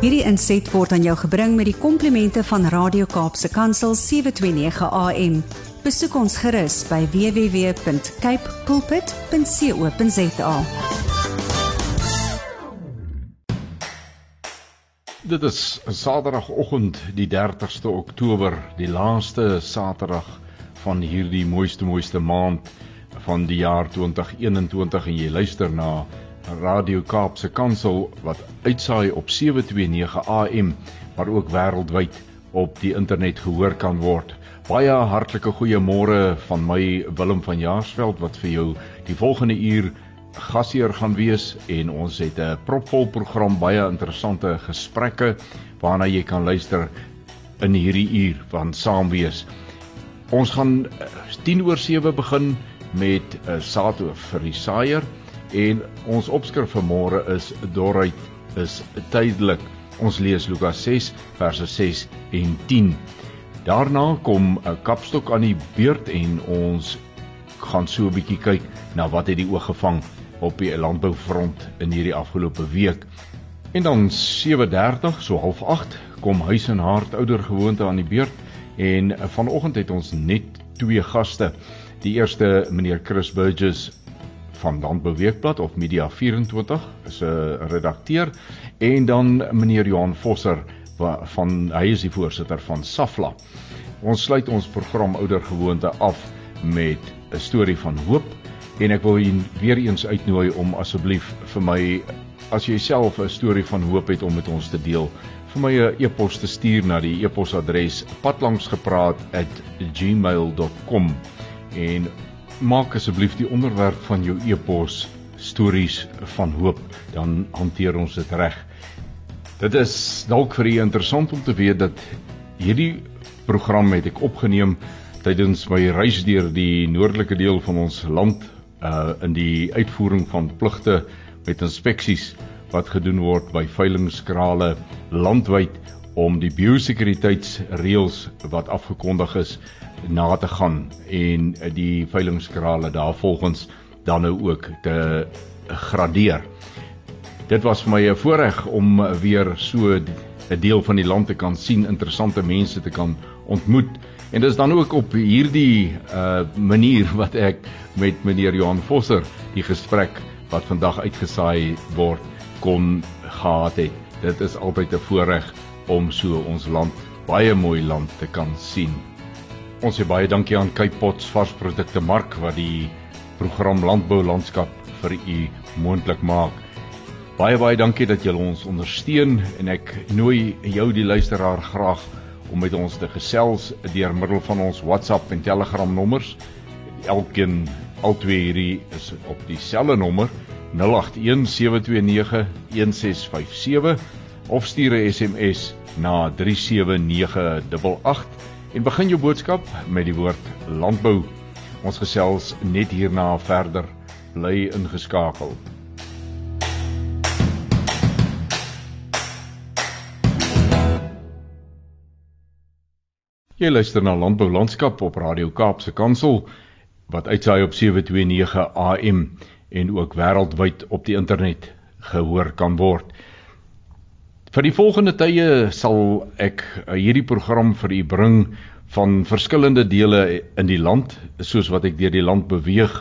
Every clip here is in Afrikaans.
Hierdie inset word aan jou gebring met die komplimente van Radio Kaapse Kansel 729 AM. Besoek ons gerus by www.cape pulpit.co.za. Dit is Saterdagoggend die 30ste Oktober, die laaste Saterdag van hierdie mooiste mooiste maand van die jaar 2021 en jy luister na Radio Kaapse Kansel wat uitsaai op 729 AM maar ook wêreldwyd op die internet gehoor kan word. Baie hartlike goeiemôre van my Willem van Jaarsveld wat vir jou die volgende uur gasheer gaan wees en ons het 'n propvol program, baie interessante gesprekke waarna jy kan luister in hierdie uur van saam wees. Ons gaan 10 oor 7 begin met 'n uh, saad vir die saaier en ons opskrif vir môre is dorheid is tydelik. Ons lees Lukas 6 verse 6 en 10. Daarna kom 'n kapstok aan die beurt en ons gaan so 'n bietjie kyk na wat het die oog gevang op die landboufront in hierdie afgelope week. En dan 7:30 so 08:30 kom huis en hart ouer gewoonte aan die beurt en vanoggend het ons net twee gaste. Die eerste meneer Chris Burgess van Landbou Weekblad of Media 24 is 'n redakteur. En dan meneer Johan Vosser van hy is die voorsitter van Safla. Ons sluit ons program ouer gewoonte af met 'n storie van hoop. En ek wil u weer eens uitnooi om asseblief vir my as jy self 'n storie van hoop het om met ons te deel vir my 'n e-pos te stuur na die e-posadres patlangsgepraat@gmail.com en maak asseblief die onderwerp van jou e-pos stories van hoop dan hanteer ons dit reg. Dit is dalk vir u interessant om te weet dat hierdie program het ek opgeneem tydens my reis deur die noordelike deel van ons land uh in die uitvoering van pligte met inspeksies wat gedoen word by veilingskrale landwyd om die biosekuriteitsreëls wat afgekondig is na te gaan en die veilingskrale daarvolgens dan nou ook te gradeer. Dit was vir my 'n voorreg om weer so 'n deel van die land te kan sien, interessante mense te kan ontmoet. En dis dan ook op hierdie uh manier wat ek met meneer Johan Vosser die gesprek wat vandag uitgesaai word kon gehad het. Dit is altyd 'n voorreg om so ons land, baie mooi land te kan sien. Ons sê baie dankie aan Cape Pots varsprodukte mark wat die program Landbou Landskap vir u moontlik maak. Baie baie dankie dat julle ons ondersteun en ek nooi jou die luisteraar graag om met ons te gesels deur middel van ons WhatsApp en Telegram nommers. Elkeen al twee hierdie is op dieselfde nommer 0817291657 of stuur 'n SMS na 37988 En begin jou boodskap met die woord landbou. Ons gesels net hierna verder. Bly ingeskakel. Jy luister na Landbou Landskap op Radio Kaapse Kansel wat uitsaai op 729 AM en ook wêreldwyd op die internet gehoor kan word. Vir die volgende tye sal ek uh, hierdie program vir u bring van verskillende dele in die land, soos wat ek deur die land beweeg,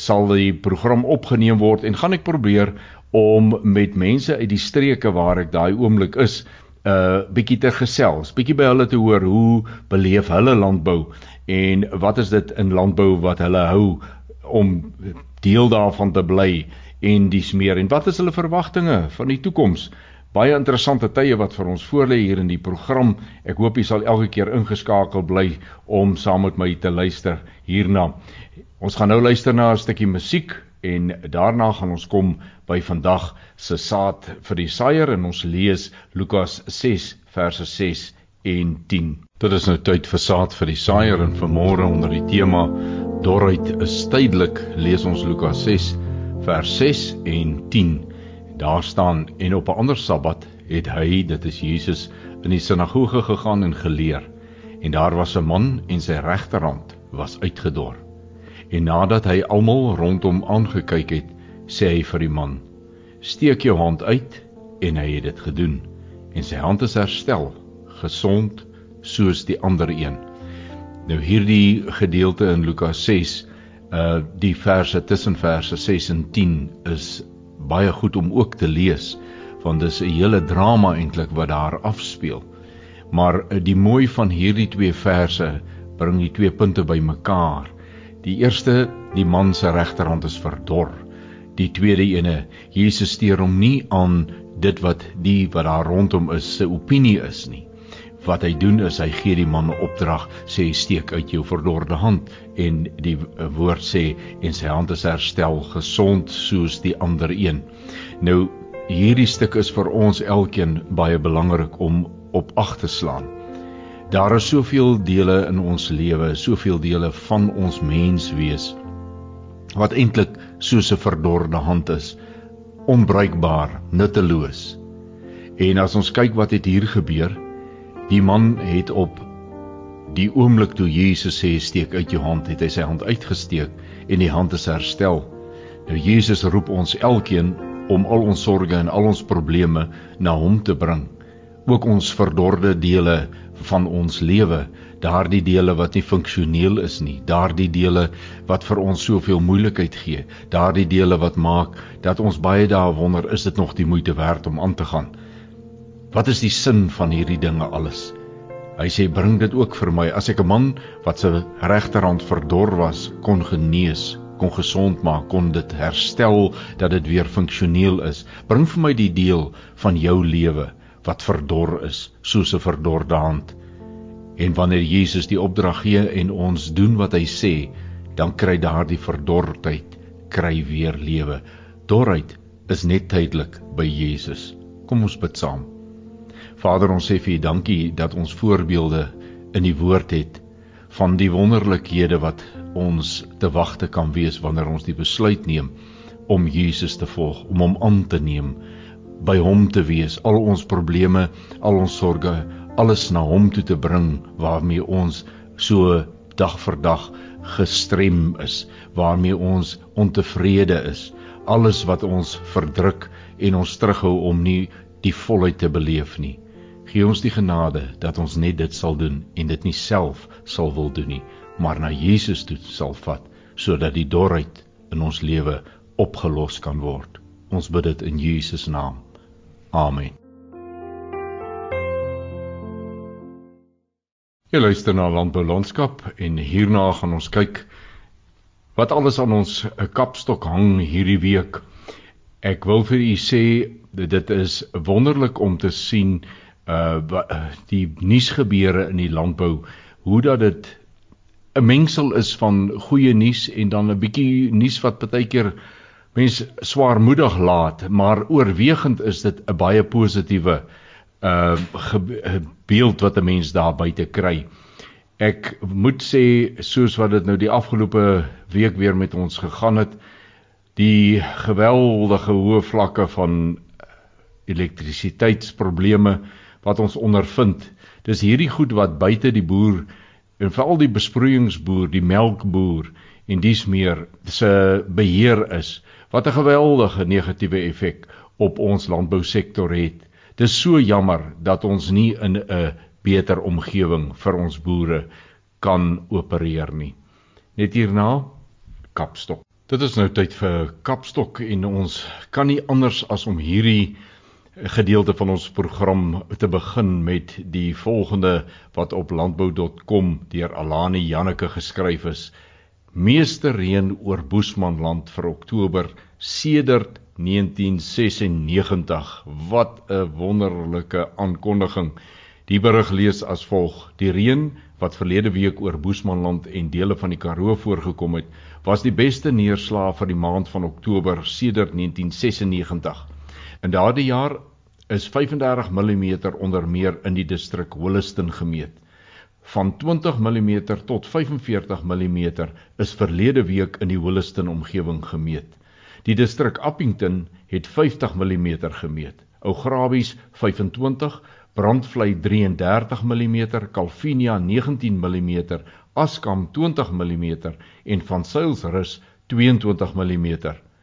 sal die program opgeneem word en gaan ek probeer om met mense uit die streke waar ek daai oomblik is, 'n uh, bietjie te gesels, bietjie by hulle te hoor hoe beleef hulle landbou en wat is dit in landbou wat hulle hou om deel daarvan te bly en dis meer en wat is hulle verwagtinge van die toekoms? Baie interessante tye wat vir ons voorlê hier in die program. Ek hoop jy sal elke keer ingeskakel bly om saam met my te luister hierna. Ons gaan nou luister na 'n stukkie musiek en daarna gaan ons kom by vandag se saad vir die saaier en ons lees Lukas 6 verse 6 en 10. Dit is nou tyd vir saad vir die saaier en vanmôre onder die tema dorheid is tydelik lees ons Lukas 6 vers 6 en 10 daar staan en op 'n ander Sabbat het hy, dit is Jesus, in die sinagoge gegaan en geleer. En daar was 'n man en sy regterhand was uitgedor. En nadat hy almal rondom aangekyk het, sê hy vir die man: "Steek jou hand uit." En hy het dit gedoen. en sy hand is herstel, gesond soos die ander een. Nou hierdie gedeelte in Lukas 6, uh die verse tussen verse 6 en 10 is baie goed om ook te lees want dis 'n hele drama eintlik wat daar afspeel. Maar uh, die mooi van hierdie twee verse bring die twee punte bymekaar. Die eerste, die man se regterhand is verdor. Die tweede ene, Jesus steur hom nie aan dit wat die wat daar rondom is se opinie is nie. Wat hy doen is hy gee die man 'n opdrag, sê steek uit jou verdorde hand en die eh, woord sê en sy hand is herstel gesond soos die ander een. Nou hierdie stuk is vir ons elkeen baie belangrik om op ag te slaan. Daar is soveel dele in ons lewe, soveel dele van ons menswees wat eintlik soos 'n verdorde hand is onbruikbaar, nutteloos. En as ons kyk wat het hier gebeur, die man het op die oomblik toe Jesus sê steek uit jou hand, het hy sy hand uitgesteek en die hand is herstel. Nou Jesus roep ons elkeen om al ons sorges en al ons probleme na hom te bring. Ook ons verdorde dele van ons lewe, daardie dele wat nie funksioneel is nie, daardie dele wat vir ons soveel moeilikheid gee, daardie dele wat maak dat ons baie dae wonder is dit nog die moeite werd om aan te gaan. Wat is die sin van hierdie dinge alles? Hy sê bring dit ook vir my as ek 'n man wat se regterhand verdor was kon genees, kon gesond maak, kon dit herstel dat dit weer funksioneel is. Bring vir my die deel van jou lewe wat verdor is soos 'n verdorde hand. En wanneer Jesus die opdrag gee en ons doen wat hy sê, dan kry daardie verdordheid kry weer lewe. Dorheid is net tydelik by Jesus. Kom ons bid saam. Vader, ons sê vir U dankie dat ons voorbeelde in die woord het van die wonderlikhede wat ons te wagte kan wees wanneer ons die besluit neem om Jesus te volg, om hom aan te neem by hom te wees, al ons probleme, al ons sorges, alles na hom toe te bring waarmee ons so dag vir dag gestrem is, waarmee ons ontevrede is, alles wat ons verdruk en ons terughou om nie die volheid te beleef nie. Gee ons die genade dat ons net dit sal doen en dit nie self sal wil doen nie, maar na Jesus toe sal vat sodat die dorheid in ons lewe opgelos kan word. Ons bid dit in Jesus naam. Amen. Jy luister na Landbou Landskap en hierna gaan ons kyk wat alles aan ons 'n kapstok hang hierdie week. Ek wil vir u sê dit is wonderlik om te sien uh die nuusgebeure in die landbou, hoe dat dit 'n mengsel is van goeie nuus en dan 'n bietjie nuus wat baie keer mens swaarmoedig laat, maar oorwegend is dit 'n baie positiewe uh beeld wat 'n mens daar buite kry. Ek moet sê soos wat dit nou die afgelope week weer met ons gegaan het, die geweldige hoë vlakke van elektrisiteitsprobleme wat ons ondervind. Dis hierdie goed wat buite die boer en veral die besproeiingsboer, die melkboer en dies meer se beheer is wat 'n geweldige negatiewe effek op ons landbousektor het. Dis so jammer dat ons nie in 'n beter omgewing vir ons boere kan opereer nie. Net hierna Kapstok. Dit is nou tyd vir Kapstok en ons kan nie anders as om hierdie gedeelte van ons program te begin met die volgende wat op landbou.com deur Alani Janneke geskryf is meeste reën oor Boesmanland vir Oktober sedert 1996. Wat 'n wonderlike aankondiging. Die berig lees as volg: Die reën wat verlede week oor Boesmanland en dele van die Karoo voorgekom het, was die beste neerslae vir die maand van Oktober sedert 1996. In daardie jaar is 35 mm onder meer in die distrik Holliston gemeet van 20 mm tot 45 mm is verlede week in die Holliston omgewing gemeet. Die distrik Appington het 50 mm gemeet. Ou Grabies 25, Brandvlei 33 mm, Calvinia 19 mm, Askam 20 mm en van Sailsrus 22 mm.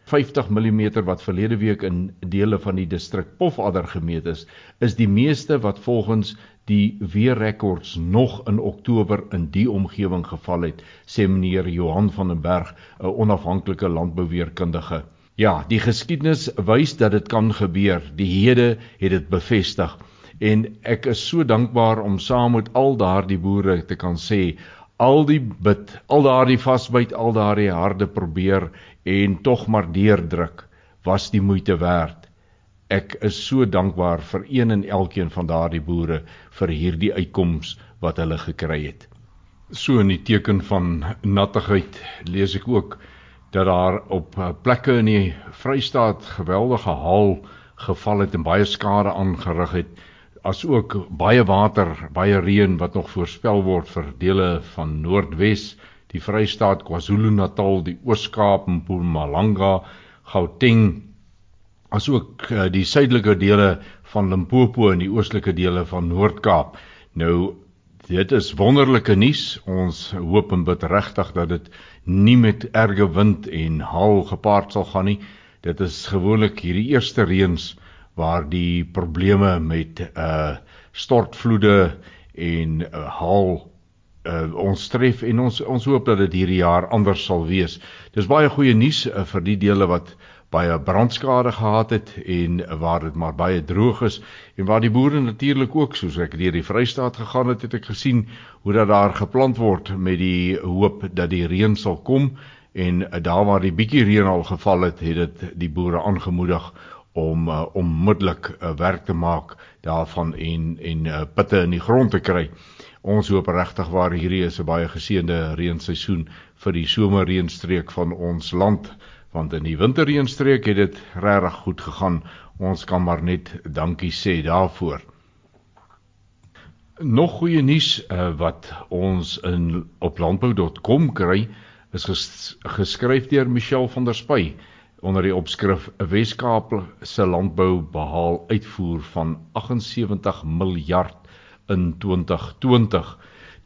50 mm wat verlede week in dele van die distrik Pofadder gemeet is, is die meeste wat volgens die weerrekords nog in Oktober in die omgewing geval het, sê meneer Johan van den Berg, 'n onafhanklike landbouweerkundige. Ja, die geskiedenis wys dat dit kan gebeur. Die hede het dit bevestig en ek is so dankbaar om saam met al daardie boere te kan sê al die bid, al daardie vasbyt, al daardie harde probeer en tog maar deurdruk was die moeite werd. Ek is so dankbaar vir een en elkeen van daardie boere vir hierdie uitkoms wat hulle gekry het. So in die teken van nattigheid lees ek ook dat daar op eh, plekke in die Vrystaat geweldige haal geval het en baie skade aangerig het as ook baie water, baie reën wat nog voorspel word vir dele van Noordwes, die Vrystaat, KwaZulu-Natal, die Oos-Kaap, Mpumalanga, Gauteng asook uh, die suidelike dele van Limpopo en die oostelike dele van Noord-Kaap. Nou dit is wonderlike nuus. Ons hoop en bid regtig dat dit nie met erge wind en haal gepaard sal gaan nie. Dit is gewoonlik hierdie eerste reëns waar die probleme met uh stortvloede en uh, haal uh, ons tref en ons ons hoop dat dit hierdie jaar anders sal wees. Dis baie goeie nuus uh, vir die dele wat baie brandskade gehad het en waar dit maar baie droog is en waar die boere natuurlik ook soos ek deur die Vrystaat gegaan het het ek gesien hoe dat daar geplant word met die hoop dat die reën sal kom en daar waar die bietjie reën al geval het het dit die boere aangemoedig om uh, onmiddellik uh, werk te maak daarvan en en uh, pitte in die grond te kry. Ons hoop regtig waar hierdie is 'n baie geseënde reenseisoen vir die somerreënstreek van ons land want in die winterreënstreek het dit regtig goed gegaan. Ons kan maar net dankie sê daarvoor. Nog goeie nuus uh, wat ons in op landbou.com kry is ges, geskryf deur Michelle van der Spy onder die opskrif Weskaap se landbou behaal uitvoer van 78 miljard in 2020.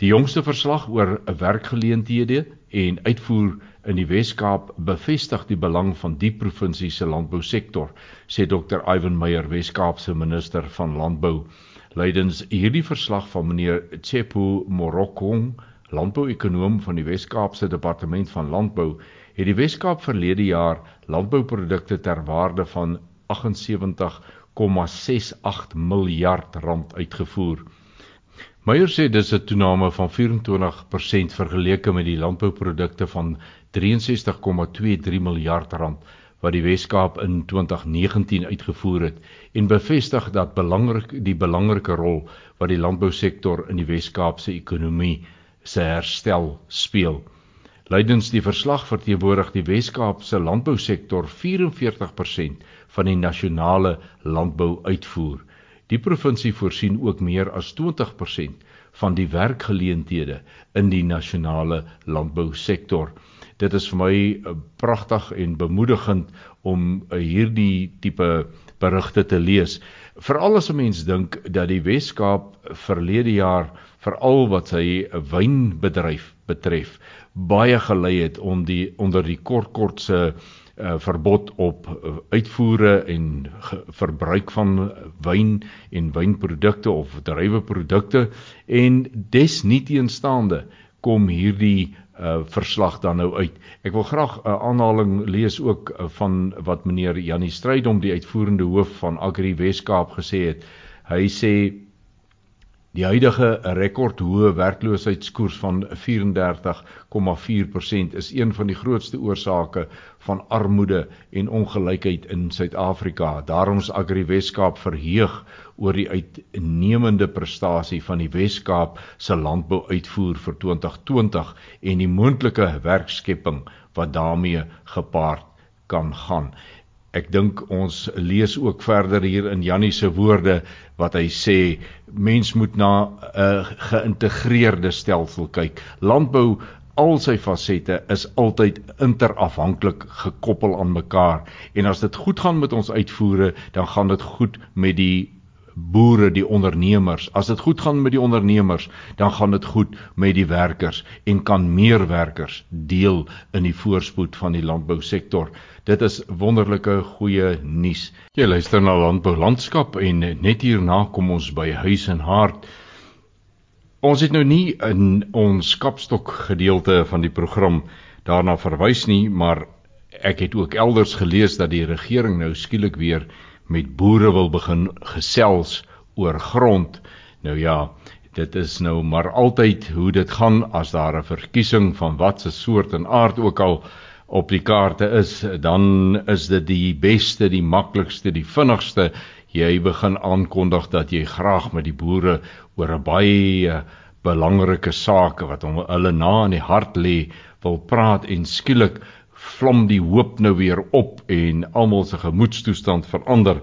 Die jongste verslag oor werkgeleenthede en uitvoer in die Wes-Kaap bevestig die belang van die provinsie se landbousektor, sê Dr. Ivan Meyer, Wes-Kaap se minister van landbou. Lydens hierdie verslag van meneer Tshepo Morokong, landbouekonoom van die Wes-Kaap se departement van landbou, het die Wes-Kaap verlede jaar landbouprodukte ter waarde van 78,68 miljard rand uitgevoer. Meyer sê dis 'n toename van 24% vergeleke met die landbouprodukte van 63,23 miljard rand wat die Wes-Kaap in 2019 uitgevoer het en bevestig dat belangrik die belangrike rol wat die landbousektor in die Wes-Kaap se ekonomie se herstel speel. Lydens die verslag verteenwoordig die Wes-Kaap se landbousektor 44% van die nasionale landbouuitvoer. Die provinsie voorsien ook meer as 20% van die werkgeleenthede in die nasionale landbousektor dit is vir my uh, pragtig en bemoedigend om uh, hierdie tipe berigte te lees. Veral as 'n mens dink dat die Wes-Kaap verlede jaar veral wat sy wynbedryf betref baie gelei het om die onder die kort kortse uh, verbod op uh, uitvoere en verbruik van wyn en wynprodukte of druiweprodukte en desnieteenstaande kom hierdie uh verslag dan nou uit. Ek wil graag 'n uh, aanhaling lees ook uh, van wat meneer Janie Strydom die uitvoerende hoof van Agri Weskaap gesê het. Hy sê Die huidige rekordhoë werkloosheidskoers van 34,4% is een van die grootste oorsake van armoede en ongelykheid in Suid-Afrika. Daarom is Agri Weskaap verheug oor die uitnemende prestasie van die Weskaap se landbouuitvoer vir 2020 en die moontlike werkskepping wat daarmee gepaard kan gaan. Ek dink ons lees ook verder hier in Jannie se woorde wat hy sê mens moet na 'n geïntegreerde stelsel kyk. Landbou al sy fasette is altyd interafhanklik gekoppel aan mekaar en as dit goed gaan met ons uitvoere, dan gaan dit goed met die boere, die ondernemers. As dit goed gaan met die ondernemers, dan gaan dit goed met die werkers en kan meer werkers deel in die voorspoed van die landbousektor. Dit is wonderlike goeie nuus. Jy luister na Landbou Landskap en net hierna kom ons by Huis en Hart. Ons het nou nie in ons kapstok gedeelte van die program daarna verwys nie, maar ek het ook elders gelees dat die regering nou skielik weer met boere wil begin gesels oor grond. Nou ja, dit is nou maar altyd hoe dit gaan as daar 'n verkiesing van watse soort en aard ook al op die kaarte is, dan is dit die beste, die maklikste, die vinnigste jy begin aankondig dat jy graag met die boere oor 'n baie belangrike saak wat hom hulle na in die hart lê wil praat en skielik vlam die hoop nou weer op en almal se gemoedstoestand verander.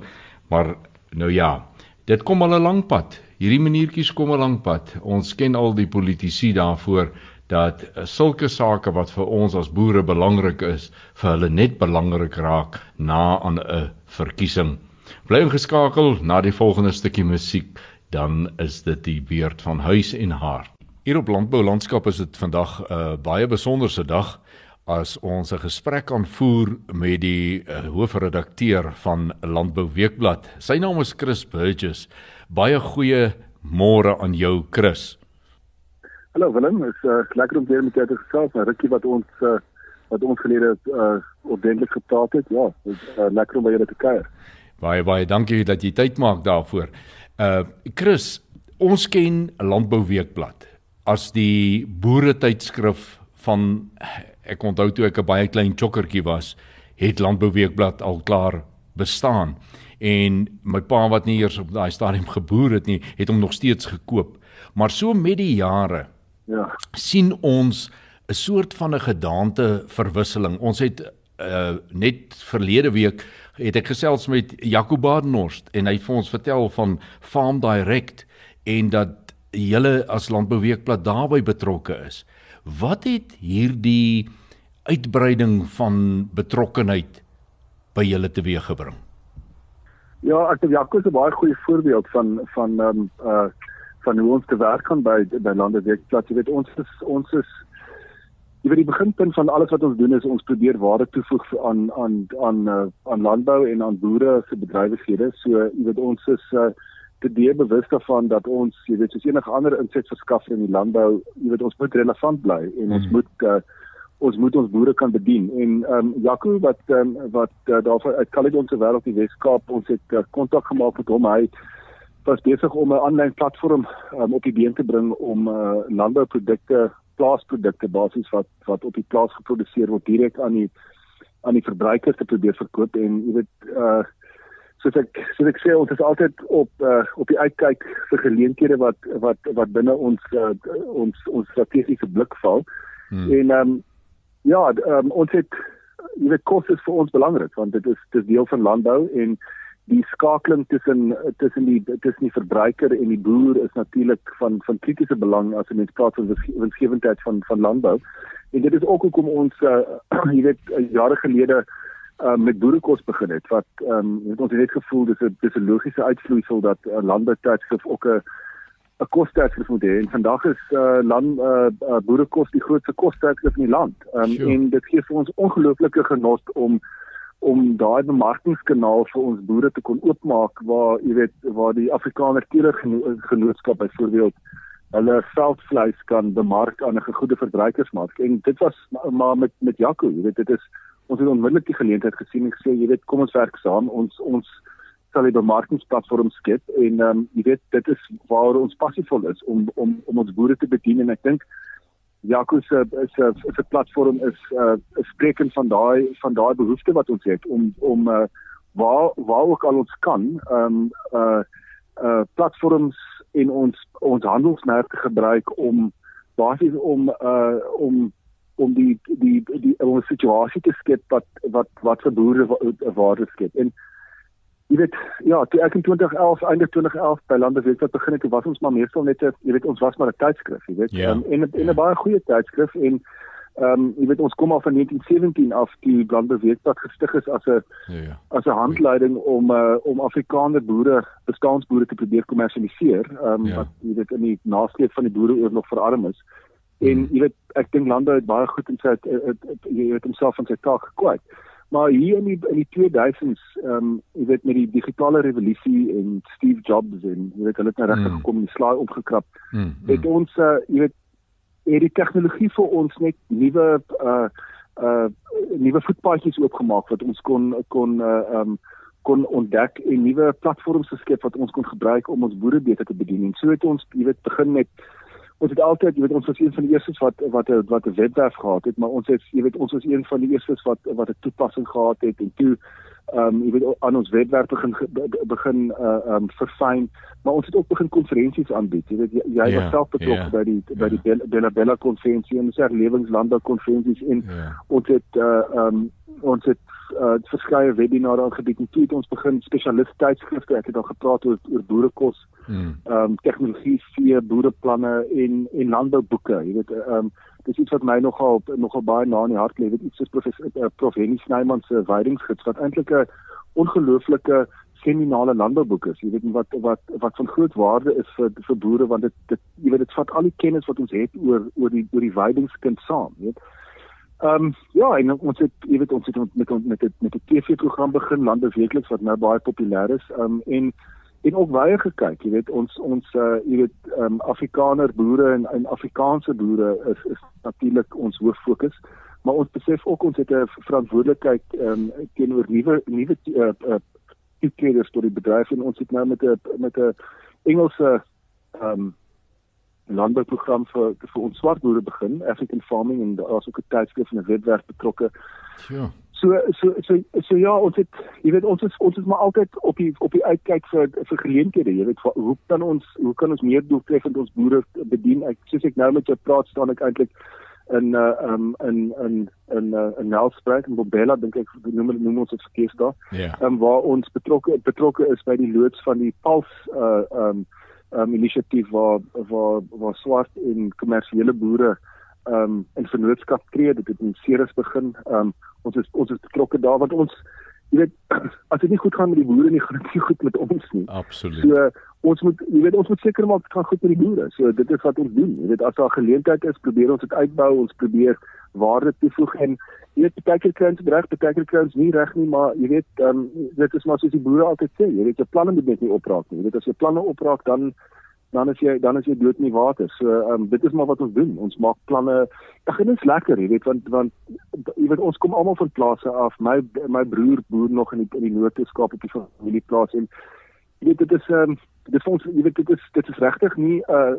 Maar nou ja, dit kom al 'n lang pad. Hierdie maniertjies kom 'n lang pad. Ons ken al die politici daarvoor dat sulke sake wat vir ons as boere belangrik is, vir hulle net belangrik raak na aan 'n verkiesing. Bly ingeskakel na die volgende stukkie musiek, dan is dit die beurt van huis en hart. Hier op Landbou Landskap is dit vandag 'n uh, baie besonderse dag as ons 'n gesprek aanvoer met die uh, hoofredakteur van Landbou Weekblad. Sy naam is Chris Burgess. Baie goeie môre aan jou Chris. Hallo Willem, is uh, lekker om weer met jou te gesels. Nou rukkie wat ons uh, wat ons gelede uh, ordentlik gepraat het. Ja, is uh, lekker om by julle te kuier. Baie baie dankie dat jy tyd maak daarvoor. Uh Chris, ons ken Landbou Weekblad as die boere tydskrif van ek onthou toe ek 'n baie klein chokkertjie was, het Landbou Weekblad al klaar bestaan en my pa wat nie eers op daai stadium geboer het nie, het hom nog steeds gekoop. Maar so met die jare ja, sien ons 'n soort van 'n gedaante verwisseling. Ons het uh, net verlede week het ek gesels met Jaco Badenhorst en hy het vir ons vertel van Farm Direct en dat julle as Landbou Weekblad daarbey betrokke is. Wat het hierdie uitbreiding van betrokkenheid by julle teweeggebring? Ja, ek dink Jaco is 'n baie goeie voorbeeld van van ehm um, uh van hoe ons te werk gaan by by lande weekblad. Jy weet ons is ons is jy weet die beginpunt van alles wat ons doen is ons probeer waarde toevoeg aan aan aan uh, aan landbou en aan boere se bedrywighede. So jy weet ons is uh te die bewus daarvan dat ons jy weet soos enige ander insetverskaffer in die landbou, jy weet ons moet relevant bly en hmm. ons moet uh ons moet ons boere kan bedien. En ehm um, Jaco wat um, wat uh, daarvan uit Caledon se wêreld die Weskaap ons het eh, kontak uh, gemaak met hom. Hy was besig om 'n aanlyn platform um, op die been te bring om uh, landbouprodukte plaasprodukte basies wat wat op die plaas geproduseer word direk aan die aan die verbruikers te probeer verkoop. En jy weet uh soos ek soos ek sê ons is altyd op uh, op die uitkyk vir geleenthede wat wat wat binne ons uh, ons ons strategiese blik val hmm. en ehm um, Ja, um, ons het jy weet kos is vir ons belangrik want dit is dis deel van landbou en die skakeling tussen tussen die tussen die verbruiker en die boer is natuurlik van van kritiese belang as 'n mens praat van winsgewendheid van van landbou. En dit is ook hoekom ons uh, jy weet jare gelede uh, met boerekos begin het wat ehm um, ons het net gevoel dis 'n dis 'n logiese uitvloeisel dat uh, landboutydskrif ook 'n 'n kosstydskrift moet hê en vandag is uh land uh, uh boerekos die grootste kosstydskrift in die land. Um, sure. En dit gee vir ons ongelooflike genot om om daai bemarkingskanaal vir ons boere te kon oopmaak waar jy weet waar die Afrikaner Teeler Genootskap byvoorbeeld hulle veldvleis kan bemark aan 'n goeie verbruikersmark. En dit was maar met met Jaco, jy weet dit is ons het onmiddellik die geleentheid gesien en gesê jy weet kom ons werk saam. Ons ons sal die bemarkingsplatform skep en ehm um, jy weet dit is waar ons passievol is om om om ons boere te bedien en ek dink Jaco se is 'n is 'n platform is 'n uh, spreekend van daai van daai behoefte wat ons het om om uh, waar waar ook al ons kan ehm um, uh uh platforms in ons ons handelsmerke gebruik om basies om uh om om die die die om 'n situasie te skep wat wat wat vir boere waarde skep en Jy weet, ja, toe ek in 2011, einde 2011 by Landbouweek wat begin het, was ons maar meestal net 'n, jy weet, ons was maar 'n tydskrif, jy weet, ja, um, en 'n ja. baie goeie tydskrif en Ehm um, jy weet ons kom al van 1917 af die Landbouweekblad gestig is as 'n ja, ja. as 'n handleiding om uh, om Afrikaner boere, bestaanboere te probeer kommersialiseer, ehm um, ja. wat jy weet in die nasleep van die boereoorlog verarm is. En hmm. jy weet ek dink landbou het baie goed in sy het, het, het, jy weet homself van sy taak gekwyt. Maar hier in die in die 2000s, ehm um, jy weet met die digitale revolusie en Steve Jobs en jy weet hulle het nou regtig mm. gekom en die slaai opgekrap. Mm. Het ons uh, jy weet het die tegnologie vir ons net nuwe uh uh nuwe voetpaadjies oopgemaak wat ons kon kon uh um kon ontdek en nuwe platforms geskep wat ons kon gebruik om ons boere beter te bedien. En so het ons, jy weet, begin met ons het altyd, jy weet, ons was een van die eerstes wat wat wat 'n webwerf gehad het, maar ons het jy weet, ons was een van die eerstes wat wat 'n toepassing gehad het en toe ehm um, jy weet aan ons webwerf begin begin uh ehm um, verfyn maar ons het ook begin konferensies aanbied jy weet jy, jy yeah, was ja, self betrokke yeah, by die yeah. by die ja. Bella Bella konferensie en ons het lewenslandbou konferensies in yeah. Ja. ons het uh ehm um, ons het uh verskeie webinare aangebied en toe het ons begin spesialiste tydskrifte ek het al gepraat oor oor boerekos hmm. ehm mm. um, tegnologie vir boereplanne en en landbouboeke jy weet ehm um, dis iets wat my nogal nogal baie na in die hart lê. Dit iets soos professor uh, prof Henny Snyman se weidingsgids wat eintlik 'n ongelooflike seminale landbouboek is. Jy weet wat wat wat van groot waarde is vir vir boere want dit dit jy weet dit vat al die kennis wat ons het oor oor die oor die weidingskind saam, weet. Ehm um, ja, en ons het jy weet ons het met met met 'n met 'n TV-program begin Lande Weekliks wat nou baie populêr is. Ehm um, en en ook baie gekyk, jy weet ons ons uh jy weet ehm um, Afrikaner boere en en Afrikaanse boere is is natuurlik ons hoof fokus, maar ons besef ook ons het 'n verantwoordelikheid ehm um, teenoor nuwe nuwe uh, uh toekleders tot die bedryf en ons het nou met 'n met 'n Engelse ehm um, landbouprogram vir vir ons swart boere begin, African Farming en daar's ook 'n tydskrif en 'n webwerf betrokke. Ja. So so so so ja, ons het jy weet ons is ons is maar altyd op die op die uitkyk vir vir geleenthede. Jy weet hoe kan ons hoe kan ons meer doeltreffend ons boere bedien? Ek soos ek nou met jou praat staan ek eintlik in uh um in in in uh, in Nelspruit en Bombela dink ek noem noem ons dit verkeers daar. Ja. Yeah. Um waar ons betrokke betrokke is by die loods van die Pals uh um um inisiatief waar waar waar swart en kommersiële boere um in vennootskap tree. Dit het in Ceres begin. Um ons is ons is betrokke daar want ons jy weet as dit nie goed gaan met die boere nie, gaan dit nie goed met ons nie. Absoluut. So ons moet jy weet ons moet seker maak dit gaan goed met die boere. So dit is wat ons doen. Jy weet as daar geleentheid is, probeer ons dit uitbou, ons probeer waarde toevoeg en jy weet baie keer kry ons reg, baie keer kry ons nie reg nie, maar jy weet um dit is maar soos die boere altyd sê, jy weet jou planne moet net nie opraak nie. Jy weet as jou planne opraak dan dan is jy dan is jy dood in die water. So ehm um, dit is maar wat ons doen. Ons maak planne. Ag dit is lekker, jy weet, want want jy weet ons kom almal van plase af. My my broer boer nog in die in die Noord-Kaap op die familieplaas en jy weet dit is ehm um, dit ons jy weet dit is dit is regtig nie uh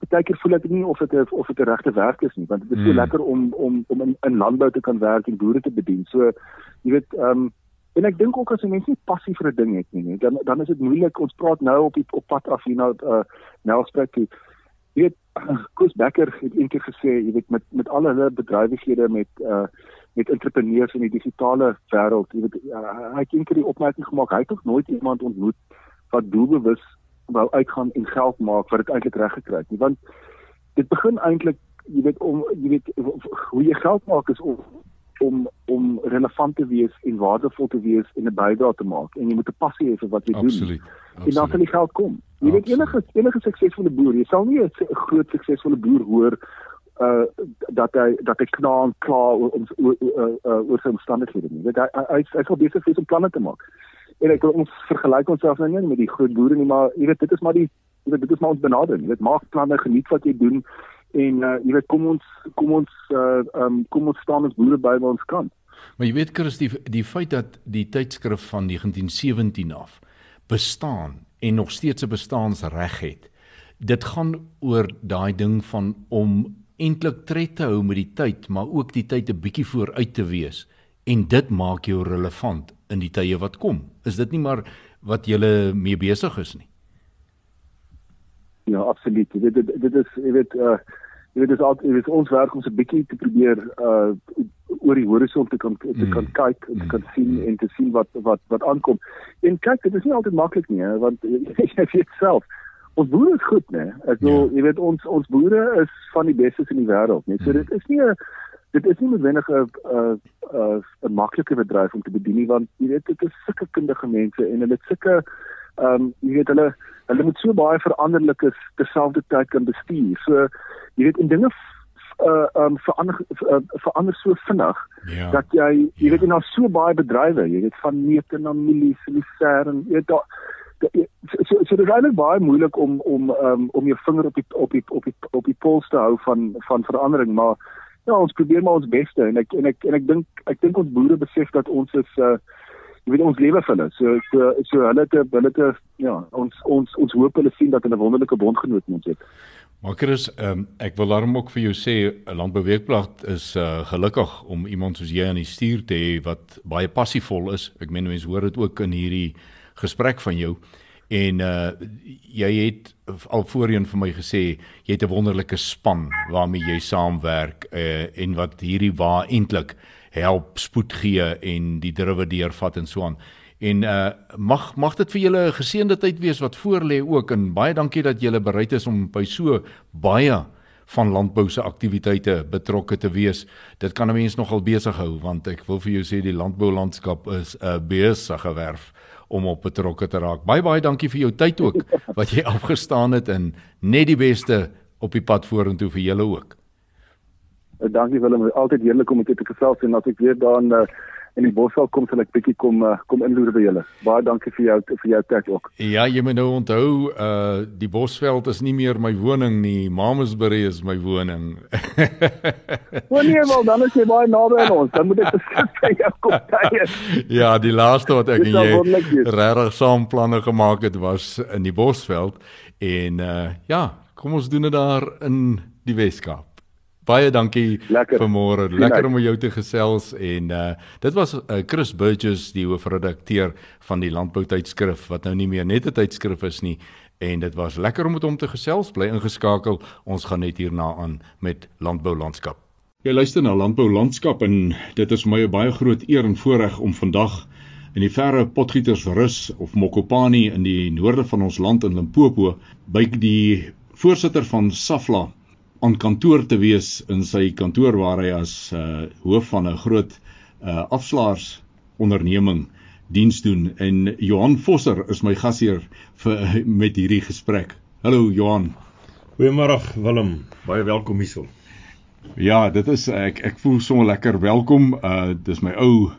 partykeer voel ek nie of dit of dit 'n regte werk is nie want dit is so mm. lekker om om om in, in landbou te kan werk en boere te bedien. So jy weet ehm um, En ek dink ook as 'n mens nie passie vir 'n ding het nie, dan dan is dit moeilik. Ons praat nou op die op pad af hier nou uh Nelspreek. Jy weet Koos Becker het eendag gesê, jy weet met met al hulle bedrywighede met uh met entrepreneurs in die digitale wêreld, jy weet uh, hy het eendag die opmerking gemaak, hy het nog nooit iemand ontmoet wat doelbewus wou uitgaan en geld maak wat dit eintlik reg gekry het nie. Want dit begin eintlik, jy weet om jy weet hoe jy geld maak is om om om relevant te wees en waardevol te wees en 'n bydrae te maak en jy moet 'n passie hê vir wat jy Absoluut. doen. Absoluut. En dan sal die geld kom. Jy weet enige enige suksesvolle boer, jy sal nie 'n groot suksesvolle boer hoor uh dat hy dat hy kna en kla oor ons oor, oor, oor sy omstandighede nie. Weet hy hy hy sal besig wees om planne te maak. En ek ons vergelyk onsself nou nie met die groot boere nie, maar jy weet dit is maar die jy weet dit is maar ons benadering. Jy weet maak planne, geniet wat jy doen en uh, jy weet kom ons kom ons uh, um, kom ons staan as boere by waar ons kan. Maar jy weet Chris die die feit dat die tydskrif van 1917 af bestaan en nog steeds 'n bestaansreg het. Dit gaan oor daai ding van om eintlik tred te hou met die tyd, maar ook die tyd 'n bietjie vooruit te wees en dit maak jou relevant in die tye wat kom. Is dit nie maar wat jy mee besig is nie? Ja, absoluut. Dit dit dit is jy weet uh jy weet dis al jy weet ons werk om so 'n bietjie te probeer uh oor die horison te kan te kan mm. kyk en te kan mm. sien en te sien wat wat wat aankom. En kyk, dit is nie altyd maklik nie, hè, want jy weet self ons boere is goed, né? Ek wil ja. jy weet ons ons boere is van die bestes in die wêreld, né? So dit is nie 'n dit is nie noodwendig 'n 'n 'n maklike bedryf om te bedien nie want jy weet dit is sulke kundige mense en hulle het sulke ehm um, jy weet hulle hulle moet so baie veranderlik is terselfdertyd kan bestuur. So jy weet en dinge uh um verander uh, verander so vinnig ja. dat jy jy ja. weet jy nou so baie bedrywe, jy weet van neute na milies, liser en jy weet daar so so dit is eintlik baie moeilik om om um, om jou vinger op die op die op die op die pols te hou van van verandering maar ja ons probeer maar ons beste en ek en ek en ek dink ek dink ons boere besef dat ons is uh jy weet ons lewe vir hulle so so so hulle te hulle te ja ons ons ons hoop hulle sien dat hulle 'n wonderlike bondgenoot ons het Maar Chris, um, ek wil daarom ook vir jou sê 'n landbouweekblad is uh, gelukkig om iemand soos jy aan die stuur te hê wat baie passievol is. Ek meen mense hoor dit ook in hierdie gesprek van jou. En uh jy het al voorheen vir my gesê jy het 'n wonderlike span waarmee jy saamwerk uh en wat hierdie waar eintlik help spoed gee en die druwe deurvat en so aan. En uh mag mag dit vir julle 'n geseënde tyd wees wat voor lê ook en baie dankie dat julle bereid is om by so baie van landbou se aktiwiteite betrokke te wees. Dit kan 'n mens nogal besig hou want ek wil vir jou sê die landboulandskap is 'n besige werf om op betrokke te raak. Baie baie dankie vir jou tyd ook wat jy afgestaan het en net die beste op die pad vorentoe vir julle ook. Dankie Willem, altyd heerlik om met jou te gesels en as ek weer daar in uh, in die bosveld kom sal ek bietjie kom uh, kom inloer by julle. Baie dankie vir jou vir jou tyd ook. Ja, jy moet nou onthou uh die bosveld is nie meer my woning nie. Mamasbury is my woning. Wanneer nee, maar dan is jy baie naby aan ons. Dan moet ek beskik by jou kom kuier. Ja, die laaste wat ek en jy regtig saam planne gemaak het was in die bosveld en uh ja, kom ons doen dit daar in die Weskaap. Baie dankie vir môre. Lekker om met jou te gesels en uh dit was uh, Chris Burgess die hoofredakteur van die Landbou tydskrif wat nou nie meer net 'n tydskrif is nie en dit was lekker om met hom te gesels. Bly ingeskakel. Ons gaan net hierna aan met Landbou Landskap. Jy luister na Landbou Landskap en dit is vir my 'n baie groot eer en voorreg om vandag in die verre Potgietersrus of Mokopani in die noorde van ons land in Limpopo by die voorsitter van Safla aan kantoor te wees in sy kantoor waar hy as uh hoof van 'n groot uh afslaers onderneming diens doen en Johan Vosser is my gasheer vir met hierdie gesprek. Hallo Johan. Goeiemôre Willem, baie welkom hierso. Ja, dit is ek ek voel sommer lekker welkom. Uh dis my ou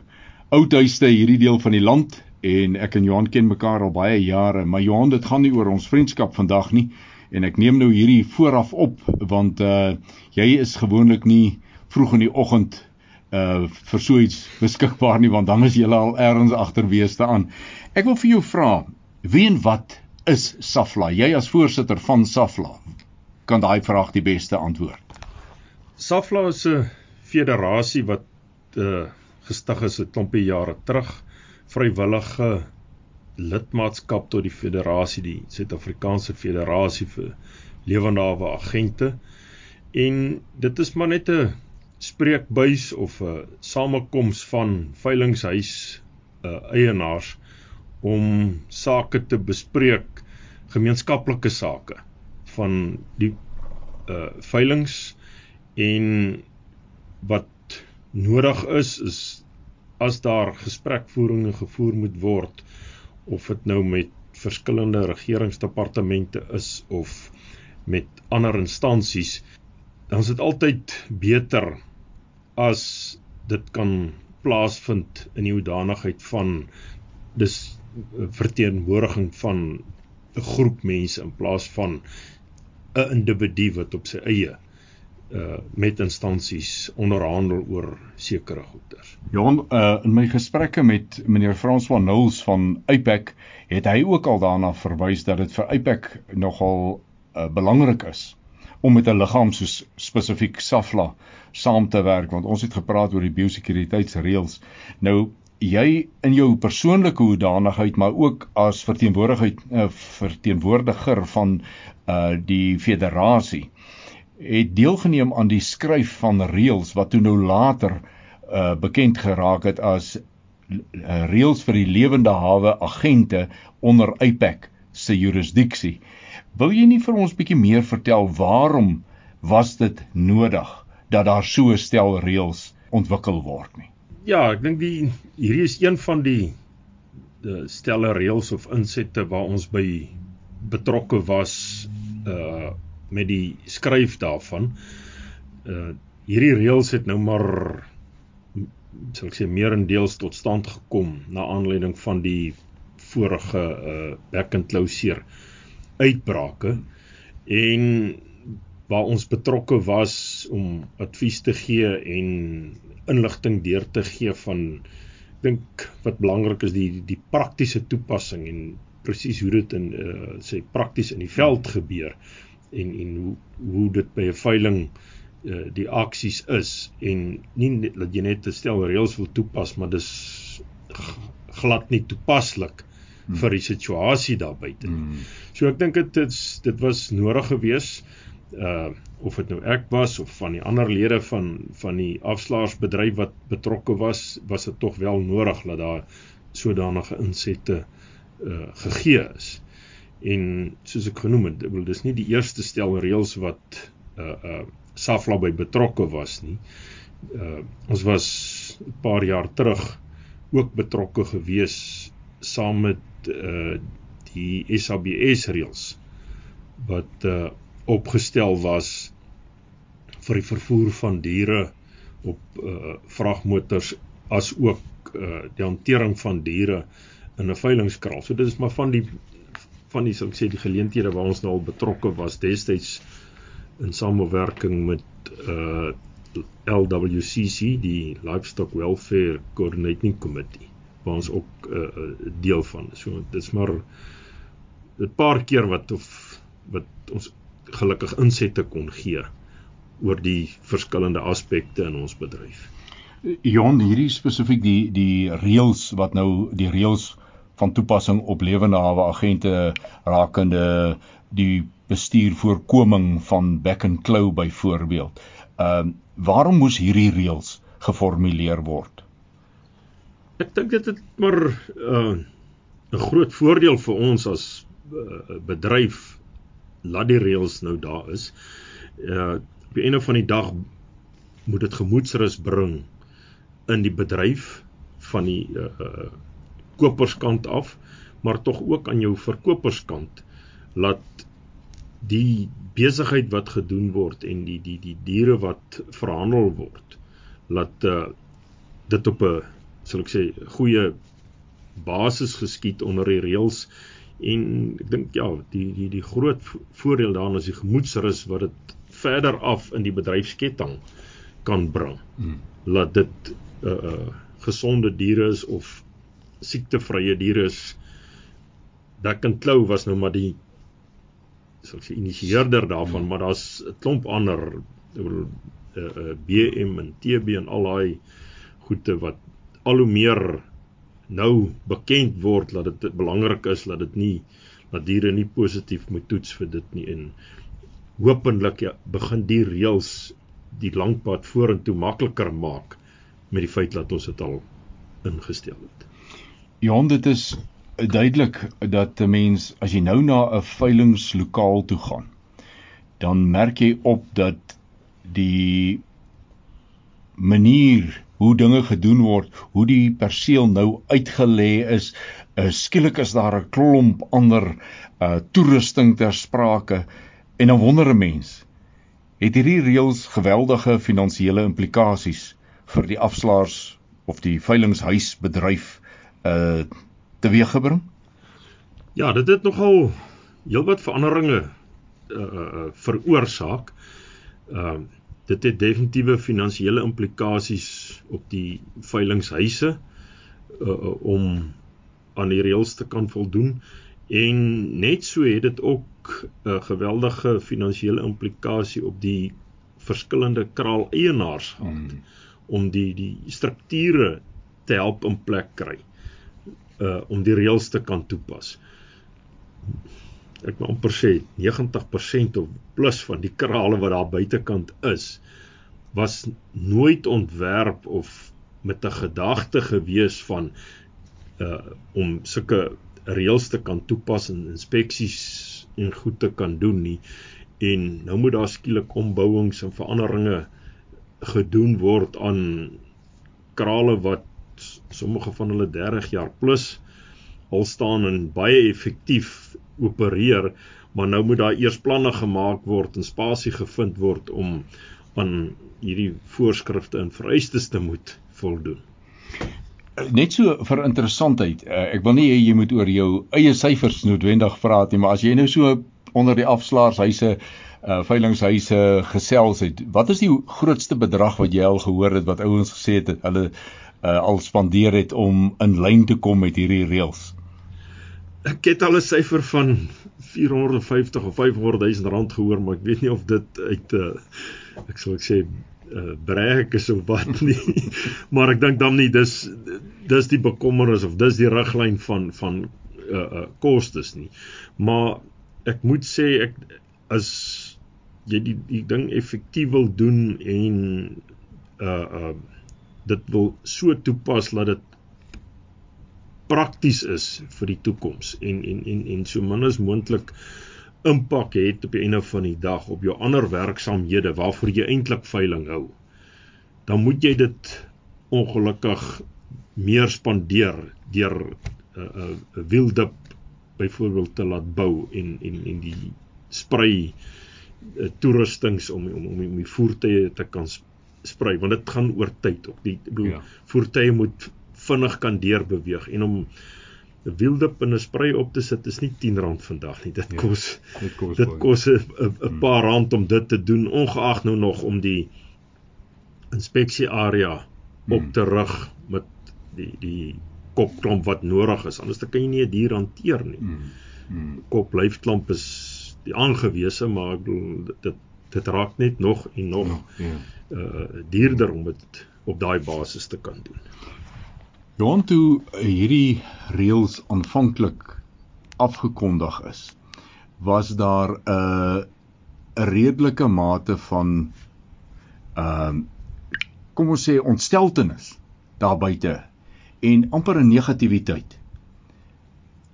ou tuiste hierdie deel van die land en ek en Johan ken mekaar al baie jare, maar Johan, dit gaan nie oor ons vriendskap vandag nie en ek neem nou hierdie vooraf op want uh jy is gewoonlik nie vroeg in die oggend uh vir so iets beskikbaar nie want dan is jy al ergens agterweeste aan. Ek wil vir jou vra, wie en wat is Safla? Jy as voorsitter van Safla kan daai vraag die beste antwoord. Safla is 'n federasie wat uh gestig is 'n klompie jare terug, vrywillige lidmaatskap tot die federasie die Suid-Afrikaanse Federasie vir lewendawe agente. En dit is maar net 'n spreekbuis of 'n samekoms van veilinghuis uh, eienaars om sake te bespreek gemeenskaplike sake van die uh veilings. En wat nodig is is as daar gesprekvoeringe gevoer moet word of dit nou met verskillende regeringsdepartemente is of met ander instansies dan is dit altyd beter as dit kan plaasvind in die hoedanigheid van dis verteenwoordiging van 'n groep mense in plaas van 'n individu wat op sy eie uh met instansies onderhandel oor sekere goederes. Johan, uh in my gesprekke met meneer Frans van Nulls van Uipek het hy ook al daarna verwys dat dit vir Uipek nogal uh belangrik is om met 'n liggaam soos spesifiek Safla saam te werk want ons het gepraat oor die biosekuriteitsreëls. Nou jy in jou persoonlike hoedanigheid maar ook as verteenwoordigheid uh, verteenwoordiger van uh die federasie het deelgeneem aan die skryf van reëls wat toe nou later uh bekend geraak het as uh, reëls vir die lewende hawe agente onder IPAC se jurisdiksie. Wil jy nie vir ons bietjie meer vertel waarom was dit nodig dat daar so 'n stel reëls ontwikkel word nie? Ja, ek dink die hierdie is een van die die stelle reëls of insette waar ons by betrokke was uh met die skryf daarvan. Uh hierdie reëls het nou maar sal ek sê meerendeels tot stand gekom na aanleiding van die vorige uh back and closure uitbrake en waar ons betrokke was om advies te gee en inligting deur te gee van ek dink wat belangrik is die die praktiese toepassing en presies hoe dit in uh, sê prakties in die veld gebeur en en hoe hoe dit by 'n veiling uh, die aksies is en nie dat jy net 'n stel reëls wil toepas maar dis glad nie toepaslik hmm. vir die situasie daar buite. Hmm. So ek dink dit is dit was nodig geweest uh of dit nou ek was of van die ander lede van van die afslaarsbedryf wat betrokke was, was dit tog wel nodig dat daar sodanige insette uh gegee is. En soos ek genoem het, ek wil dis nie die eerste stel reëls wat uh uh Safla by betrokke was nie. Uh ons was 'n paar jaar terug ook betrokke gewees saam met uh die SABS reëls wat uh opgestel was vir die vervoer van diere op uh vragmotors as ook uh die hantering van diere in 'n veilingskraal. So dit is maar van die van die sou ek sê die geleenthede waar ons nou al betrokke was destyds in samewerking met uh LWCC, die Livestock Welfare Coordinating Committee, waar ons ook 'n uh, deel van is. So dit is maar 'n paar keer wat of wat ons gelukkig insette kon gee oor die verskillende aspekte in ons bedryf. Jon, hierdie spesifiek die die reëls wat nou die reëls van toepassing op lewende hawe agente rakende die bestuur voorkoming van back and claw byvoorbeeld. Ehm uh, waarom moes hierdie reëls geformuleer word? Ek dink dit het maar uh, 'n uh, groot voordeel vir ons as uh, bedryf laat die reëls nou daar is. Uh op die einde van die dag moet dit gemoedsrus bring in die bedryf van die uh, uh koperskant af, maar tog ook aan jou verkoperskant laat die besigheid wat gedoen word en die die die diere wat verhandel word laat uh dit op 'n sal ek sê goeie basis geskied onder die reëls En ek dink ja, die die die groot voordeel daarin is die gemoedsrus wat dit verder af in die bedryfsketting kan bring. Hmm. Laat dit 'n uh, uh, gesonde diere is of siektevrye diere is. Back and Claw was nou maar die so ek sê initieerder daarvan, hmm. maar daar's 'n klomp ander uh, uh, BM en TB en al daai goede wat al hoe meer nou bekend word dat dit belangrik is dat dit nie dat diere nie positief moet toets vir dit nie en hopelik ja, begin die reëls die langpad vorentoe makliker maak met die feit dat ons dit al ingestel het. Ja, dit is duidelik dat 'n mens as jy nou na 'n veilingslokaal toe gaan, dan merk jy op dat die manier hoe dinge gedoen word, hoe die perseel nou uitgelê is. Uh, skielik is daar 'n klomp ander uh toerusting ter sprake en dan wonder 'n mens, het hierdie reëls geweldige finansiële implikasies vir die afslaers of die veilinghuisbedryf uh teweeggebring? Ja, dit het nogal heelwat veranderinge uh, uh veroorsaak. Ehm uh, dit het definitiewe finansiële implikasies op die veilinghuise uh, om aan die reëls te kan voldoen en net so het dit ook 'n geweldige finansiële implikasie op die verskillende kraal eienaars gehad hmm. om die die strukture te help in plek kry uh om die reëls te kan toepas ek wil amper sê 90% of plus van die krale wat daar buitekant is was nooit ontwerp of met 'n gedagte gewees van uh om sulke reëls te kan toepas en inspeksies en goed te kan doen nie. En nou moet daar skielik ombouings en veranderinge gedoen word aan krale wat sommige van hulle 30 jaar plus al staan en baie effektief opereer, maar nou moet daar eers planne gemaak word en spasie gevind word om aan hierdie voorskrifte en vereistes te moet voldoen. Net so vir interessantheid, eh, ek wil nie hê jy moet oor jou eie syfers noodwendig praat nie, maar as jy nou so onder die afslaarshuise uh veilinghuise gesels het. Wat is die grootste bedrag wat jy al gehoor het wat ouens gesê het hulle uh al spandeer het om in lyn te kom met hierdie reëls? Ek het al 'n syfer van 450 of 500 000 rand gehoor, maar ek weet nie of dit uit uh ek sou ek sê uh breek is of wat nie. maar ek dink dan nie dis dis die bekommernis of dis die riglyn van van uh uh kostes nie. Maar ek moet sê ek as jy die die ding effektief wil doen en uh uh dit wil so toepas dat dit prakties is vir die toekoms en en en en so min as moontlik impak het op die einde van die dag op jou ander werksamehede waarvoor jy eintlik veiling hou. Dan moet jy dit ongelukkig meer spandeer deur 'n uh, uh, wildip byvoorbeeld te laat bou en en en die sprei uh, toerustings om om om die voertuie te kan sprei want dit gaan oor tyd op die bedoel ja. voertuie moet vinnig kan deurbeweeg en om 'n wieldip en 'n sprei op te sit is nie R10 vandag nie dit ja, kos dit kos dit kos 'n hmm. paar rand om dit te doen ongeag nou nog om die inspeksie area op hmm. te rig met die die kopklomp wat nodig is anders kan jy nie 'n dier hanteer nie. Hmm. Hmm. Kop lyfklamp is die aangewese maar ek bedoel dit dit raak net nog en nog ja, ja. uh duurder om dit op daai basis te kan doen. Johan toe hierdie reëls aanvanklik afgekondig is, was daar 'n uh, 'n redelike mate van ehm uh, kom ons sê ontsteltenis daar buite en amper 'n negativiteit.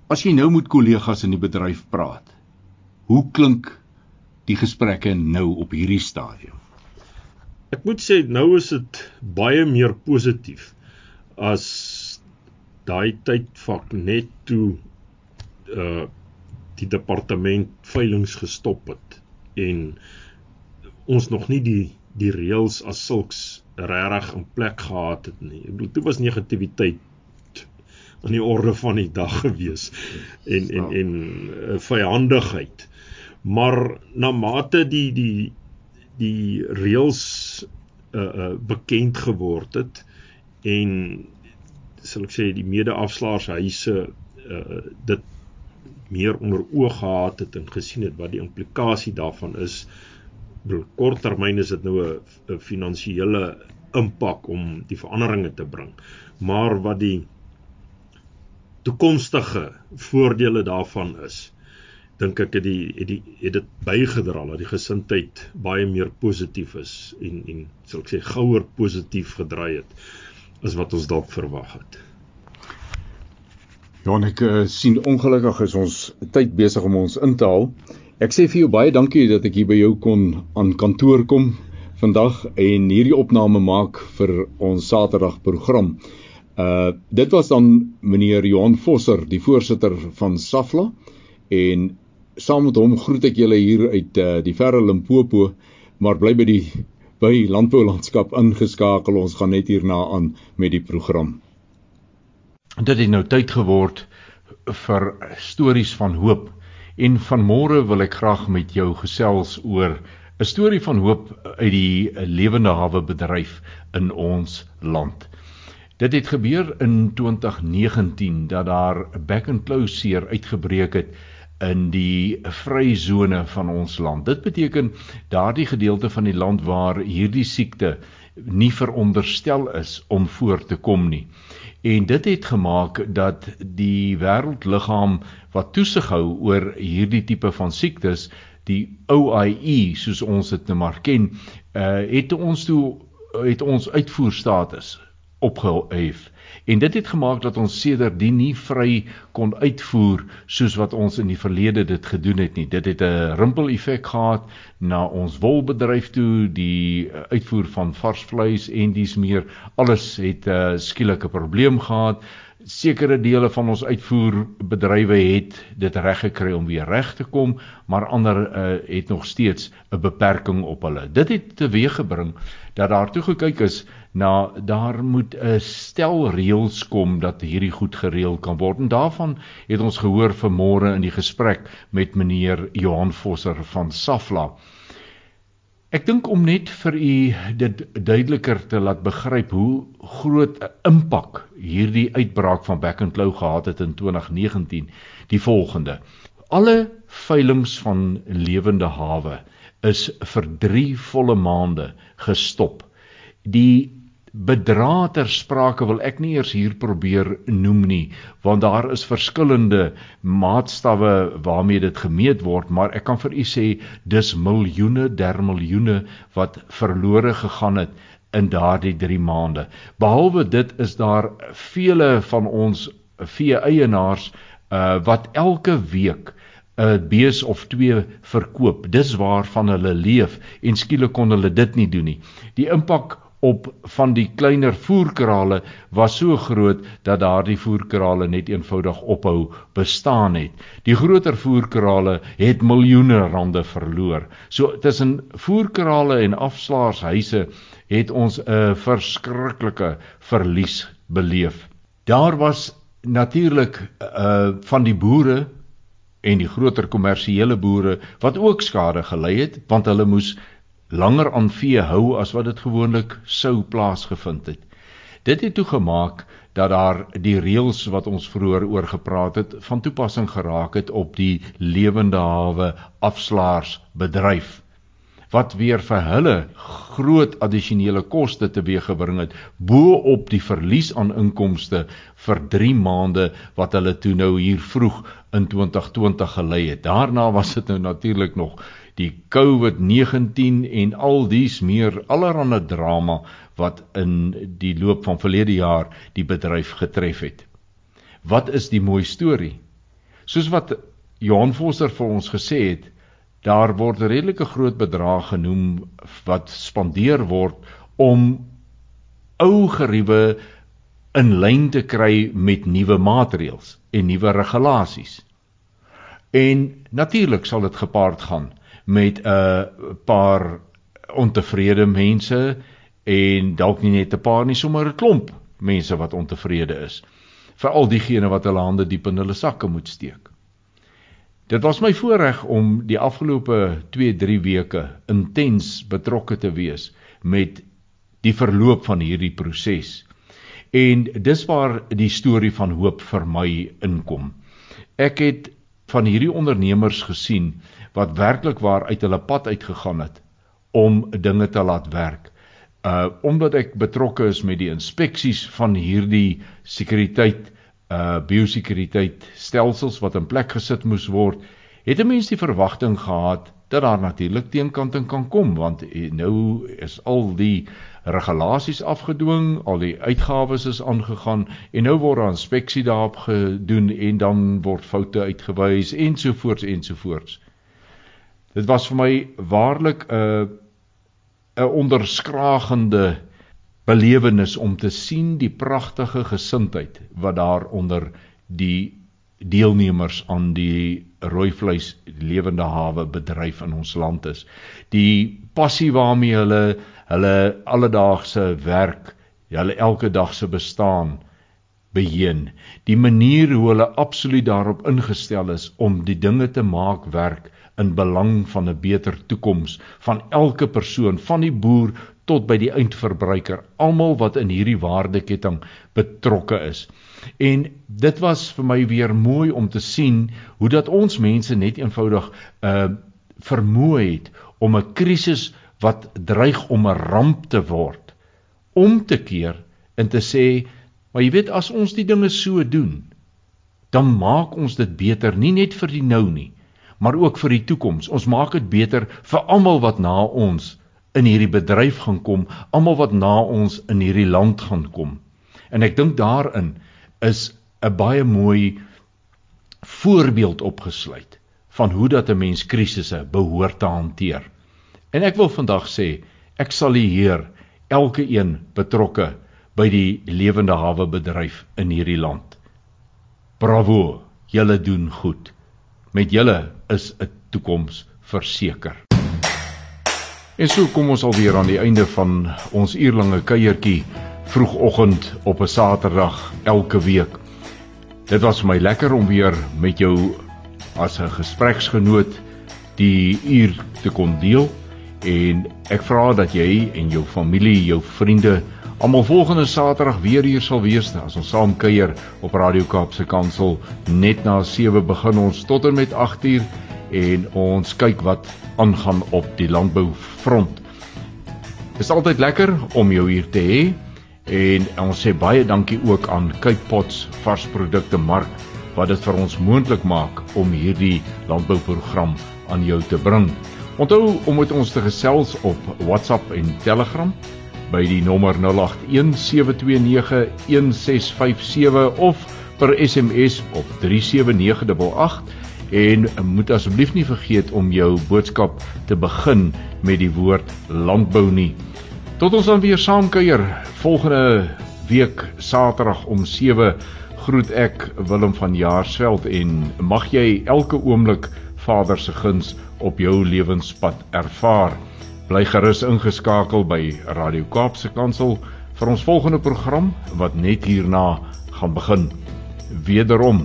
As jy nou met kollegas in die bedryf praat, Hoe klink die gesprekke nou op hierdie stadium? Ek moet sê nou is dit baie meer positief as daai tydvak net toe uh die departement veilinge gestop het en ons nog nie die die reëls as sulks regtig in plek gehad het nie. Ek bedoel, toe was negativiteit aan die orde van die dag gewees en en en uh, vyandigheid. Maar na mate die die die reëls uh uh bekend geword het en sal ek sê die mede-afslaarshuise uh dit meer onder oog gehad het en gesien het wat die implikasie daarvan is bedoel korttermyn is dit nou 'n finansiële impak om die veranderinge te bring. Maar wat die toekomstige voordele daarvan is dink ek het die het die het dit bygedra dat die gesindheid baie meer positief is en en sal ek sê gouer positief gedraai het as wat ons dalk verwag het. Ja, ek uh, sien ongelukkig is ons tyd besig om ons in te haal. Ek sê vir jou baie dankie dat ek hier by jou kon aan kantoor kom vandag en hierdie opname maak vir ons Saterdag program. Uh dit was dan meneer Johan Vosser, die voorsitter van Safla en saam met hom groet ek julle hier uit uh, die verre Limpopo, maar bly by die by landboulandskap ingeskakel. Ons gaan net hierna aan met die program. Dit het nou tyd geword vir stories van hoop en vanmôre wil ek graag met jou gesels oor 'n storie van hoop uit die lewende hawe bedryf in ons land. Dit het gebeur in 2019 dat daar 'n back and close seer uitgebreek het in die vryzone van ons land. Dit beteken daardie gedeelte van die land waar hierdie siekte nie veronderstel is om voor te kom nie. En dit het gemaak dat die wêreldliggaam wat toesig hou oor hierdie tipe van siektes, die OIE soos ons dit nou maar ken, uh het ons toe het ons uitvoerstatus opgehef. En dit het gemaak dat ons sedertdien nie vry kon uitvoer soos wat ons in die verlede dit gedoen het nie. Dit het 'n rimpel effek gehad na ons wolbedryf toe, die uitvoer van vars vleis en dis meer. Alles het 'n uh, skielike probleem gehad sekere dele van ons uitvoerbedrywe het dit reg gekry om weer reg te kom, maar ander uh, het nog steeds 'n beperking op hulle. Dit het teweeggebring dat daar toe gekyk is na daar moet 'n stel reëls kom dat hierdie goed gereël kan word. En daarvan het ons gehoor vanmôre in die gesprek met meneer Johan Vosser van Safla. Ek dink om net vir u dit duideliker te laat begryp hoe groot 'n impak hierdie uitbraak van Back and Claw gehad het in 2019, die volgende. Alle veilinge van lewende hawe is vir 3 volle maande gestop. Die bedrae ter sprake wil ek nie eers hier probeer noem nie want daar is verskillende maatstawwe waarmee dit gemeet word maar ek kan vir u sê dis miljoene der miljoene wat verlore gegaan het in daardie 3 maande behalwe dit is daar vele van ons vee eienaars uh, wat elke week 'n bees of twee verkoop dis waarvan hulle leef en skielik kon hulle dit nie doen nie die impak op van die kleiner voerkrale was so groot dat daardie voerkrale net eenvoudig ophou bestaan het. Die groter voerkrale het miljoene rande verloor. So tussen voerkrale en afslaarshuise het ons 'n verskriklike verlies beleef. Daar was natuurlik uh van die boere en die groter kommersiële boere wat ook skade gely het want hulle moes langer aan vee hou as wat dit gewoonlik sou plaasgevind het. Dit het toegemaak dat daar die reëls wat ons vroeër oor gepraat het van toepassing geraak het op die lewende hawe afslaarsbedryf wat weer vir hulle groot addisionele koste teweeggebring het bo op die verlies aan inkomste vir 3 maande wat hulle toe nou hier vroeg in 2020 gelei het. Daarna was dit nou natuurlik nog die COVID-19 en al dies meer allerhande drama wat in die loop van verlede jaar die bedryf getref het. Wat is die mooi storie? Soos wat Johan Vosser vir ons gesê het, daar word redelike groot bedrag genoem wat spandeer word om ou geriewe in lyn te kry met nuwe maatreëls en nuwe regulasies. En natuurlik sal dit gepaard gaan met 'n paar ontevrede mense en dalk nie net 'n paar nie, sommer 'n klomp mense wat ontevrede is. Veral diegene wat hulle hande diep in hulle sakke moet steek. Dit was my voorreg om die afgelope 2-3 weke intens betrokke te wees met die verloop van hierdie proses. En dis waar die storie van hoop vir my inkom. Ek het van hierdie ondernemers gesien wat werklik waar uit hulle pad uitgegaan het om dinge te laat werk. Uh omdat ek betrokke is met die inspeksies van hierdie sekuriteit uh biosekuriteit stelsels wat in plek gesit moes word, het 'n mens die verwagting gehad dat daar natuurlik teenkanting kan kom want eh, nou is al die regulasies afgedwing, al die uitgawes is aangegaan en nou word daar inspeksie daarop gedoen en dan word foute uitgewys ensovoorts ensovoorts. Dit was vir my waarlik 'n uh, 'n onderskragende belewenis om te sien die pragtige gesindheid wat daar onder die deelnemers aan die rooi vleis lewende hawe bedryf in ons land is. Die passie waarmee hulle hulle alledaagse werk, hulle elke dag se bestaan beheen. Die manier hoe hulle absoluut daarop ingestel is om die dinge te maak werk in belang van 'n beter toekoms van elke persoon, van die boer tot by die eindverbruiker, almal wat in hierdie waardeketting betrokke is. En dit was vir my weer mooi om te sien hoe dat ons mense net eenvoudig uh vermoë het om 'n krisis wat dreig om 'n ramp te word om te keer en te sê, maar jy weet as ons die dinge so doen, dan maak ons dit beter nie net vir die nou nie, maar ook vir die toekoms. Ons maak dit beter vir almal wat na ons in hierdie bedryf gaan kom, almal wat na ons in hierdie land gaan kom. En ek dink daarin is 'n baie mooi voorbeeld opgesluit van hoe dat 'n mens krisisse behoort te hanteer. En ek wil vandag sê, ek sal die Heer elke een betrokke by die lewende hawe bedryf in hierdie land. Bravo, julle doen goed. Met julle is 'n toekoms verseker. En so kom ons alweer aan die einde van ons uurlange kuiertjie vroegoggend op 'n Saterdag elke week. Dit was vir my lekker om weer met jou as 'n gespreksgenoot die uur te kon deel en ek vra dat jy en jou familie, jou vriende almal volgende Saterdag weer hier sal wees as ons saam kuier op Radio Kaapse Kansel net na 7 begin ons tot en met 8 uur en ons kyk wat aangaan op die landboufront. Dit is altyd lekker om jou hier te hê en ons sê baie dankie ook aan Cape Pots varsprodukte mark wat dit vir ons moontlik maak om hierdie landbouprogram aan jou te bring. Onthou om met ons te gesels op WhatsApp en Telegram by die nommer 0817291657 of per SMS op 37988 en moet asseblief nie vergeet om jou boodskap te begin met die woord landbou nie. Tot ons dan weer saam kuier volgende week Saterdag om 7 groet ek Willem van Jaarsveld en mag jy elke oomblik Vader se guns op jou lewenspad ervaar. Bly gerus ingeskakel by Radio Kaapse Kansel vir ons volgende program wat net hierna gaan begin. Wederom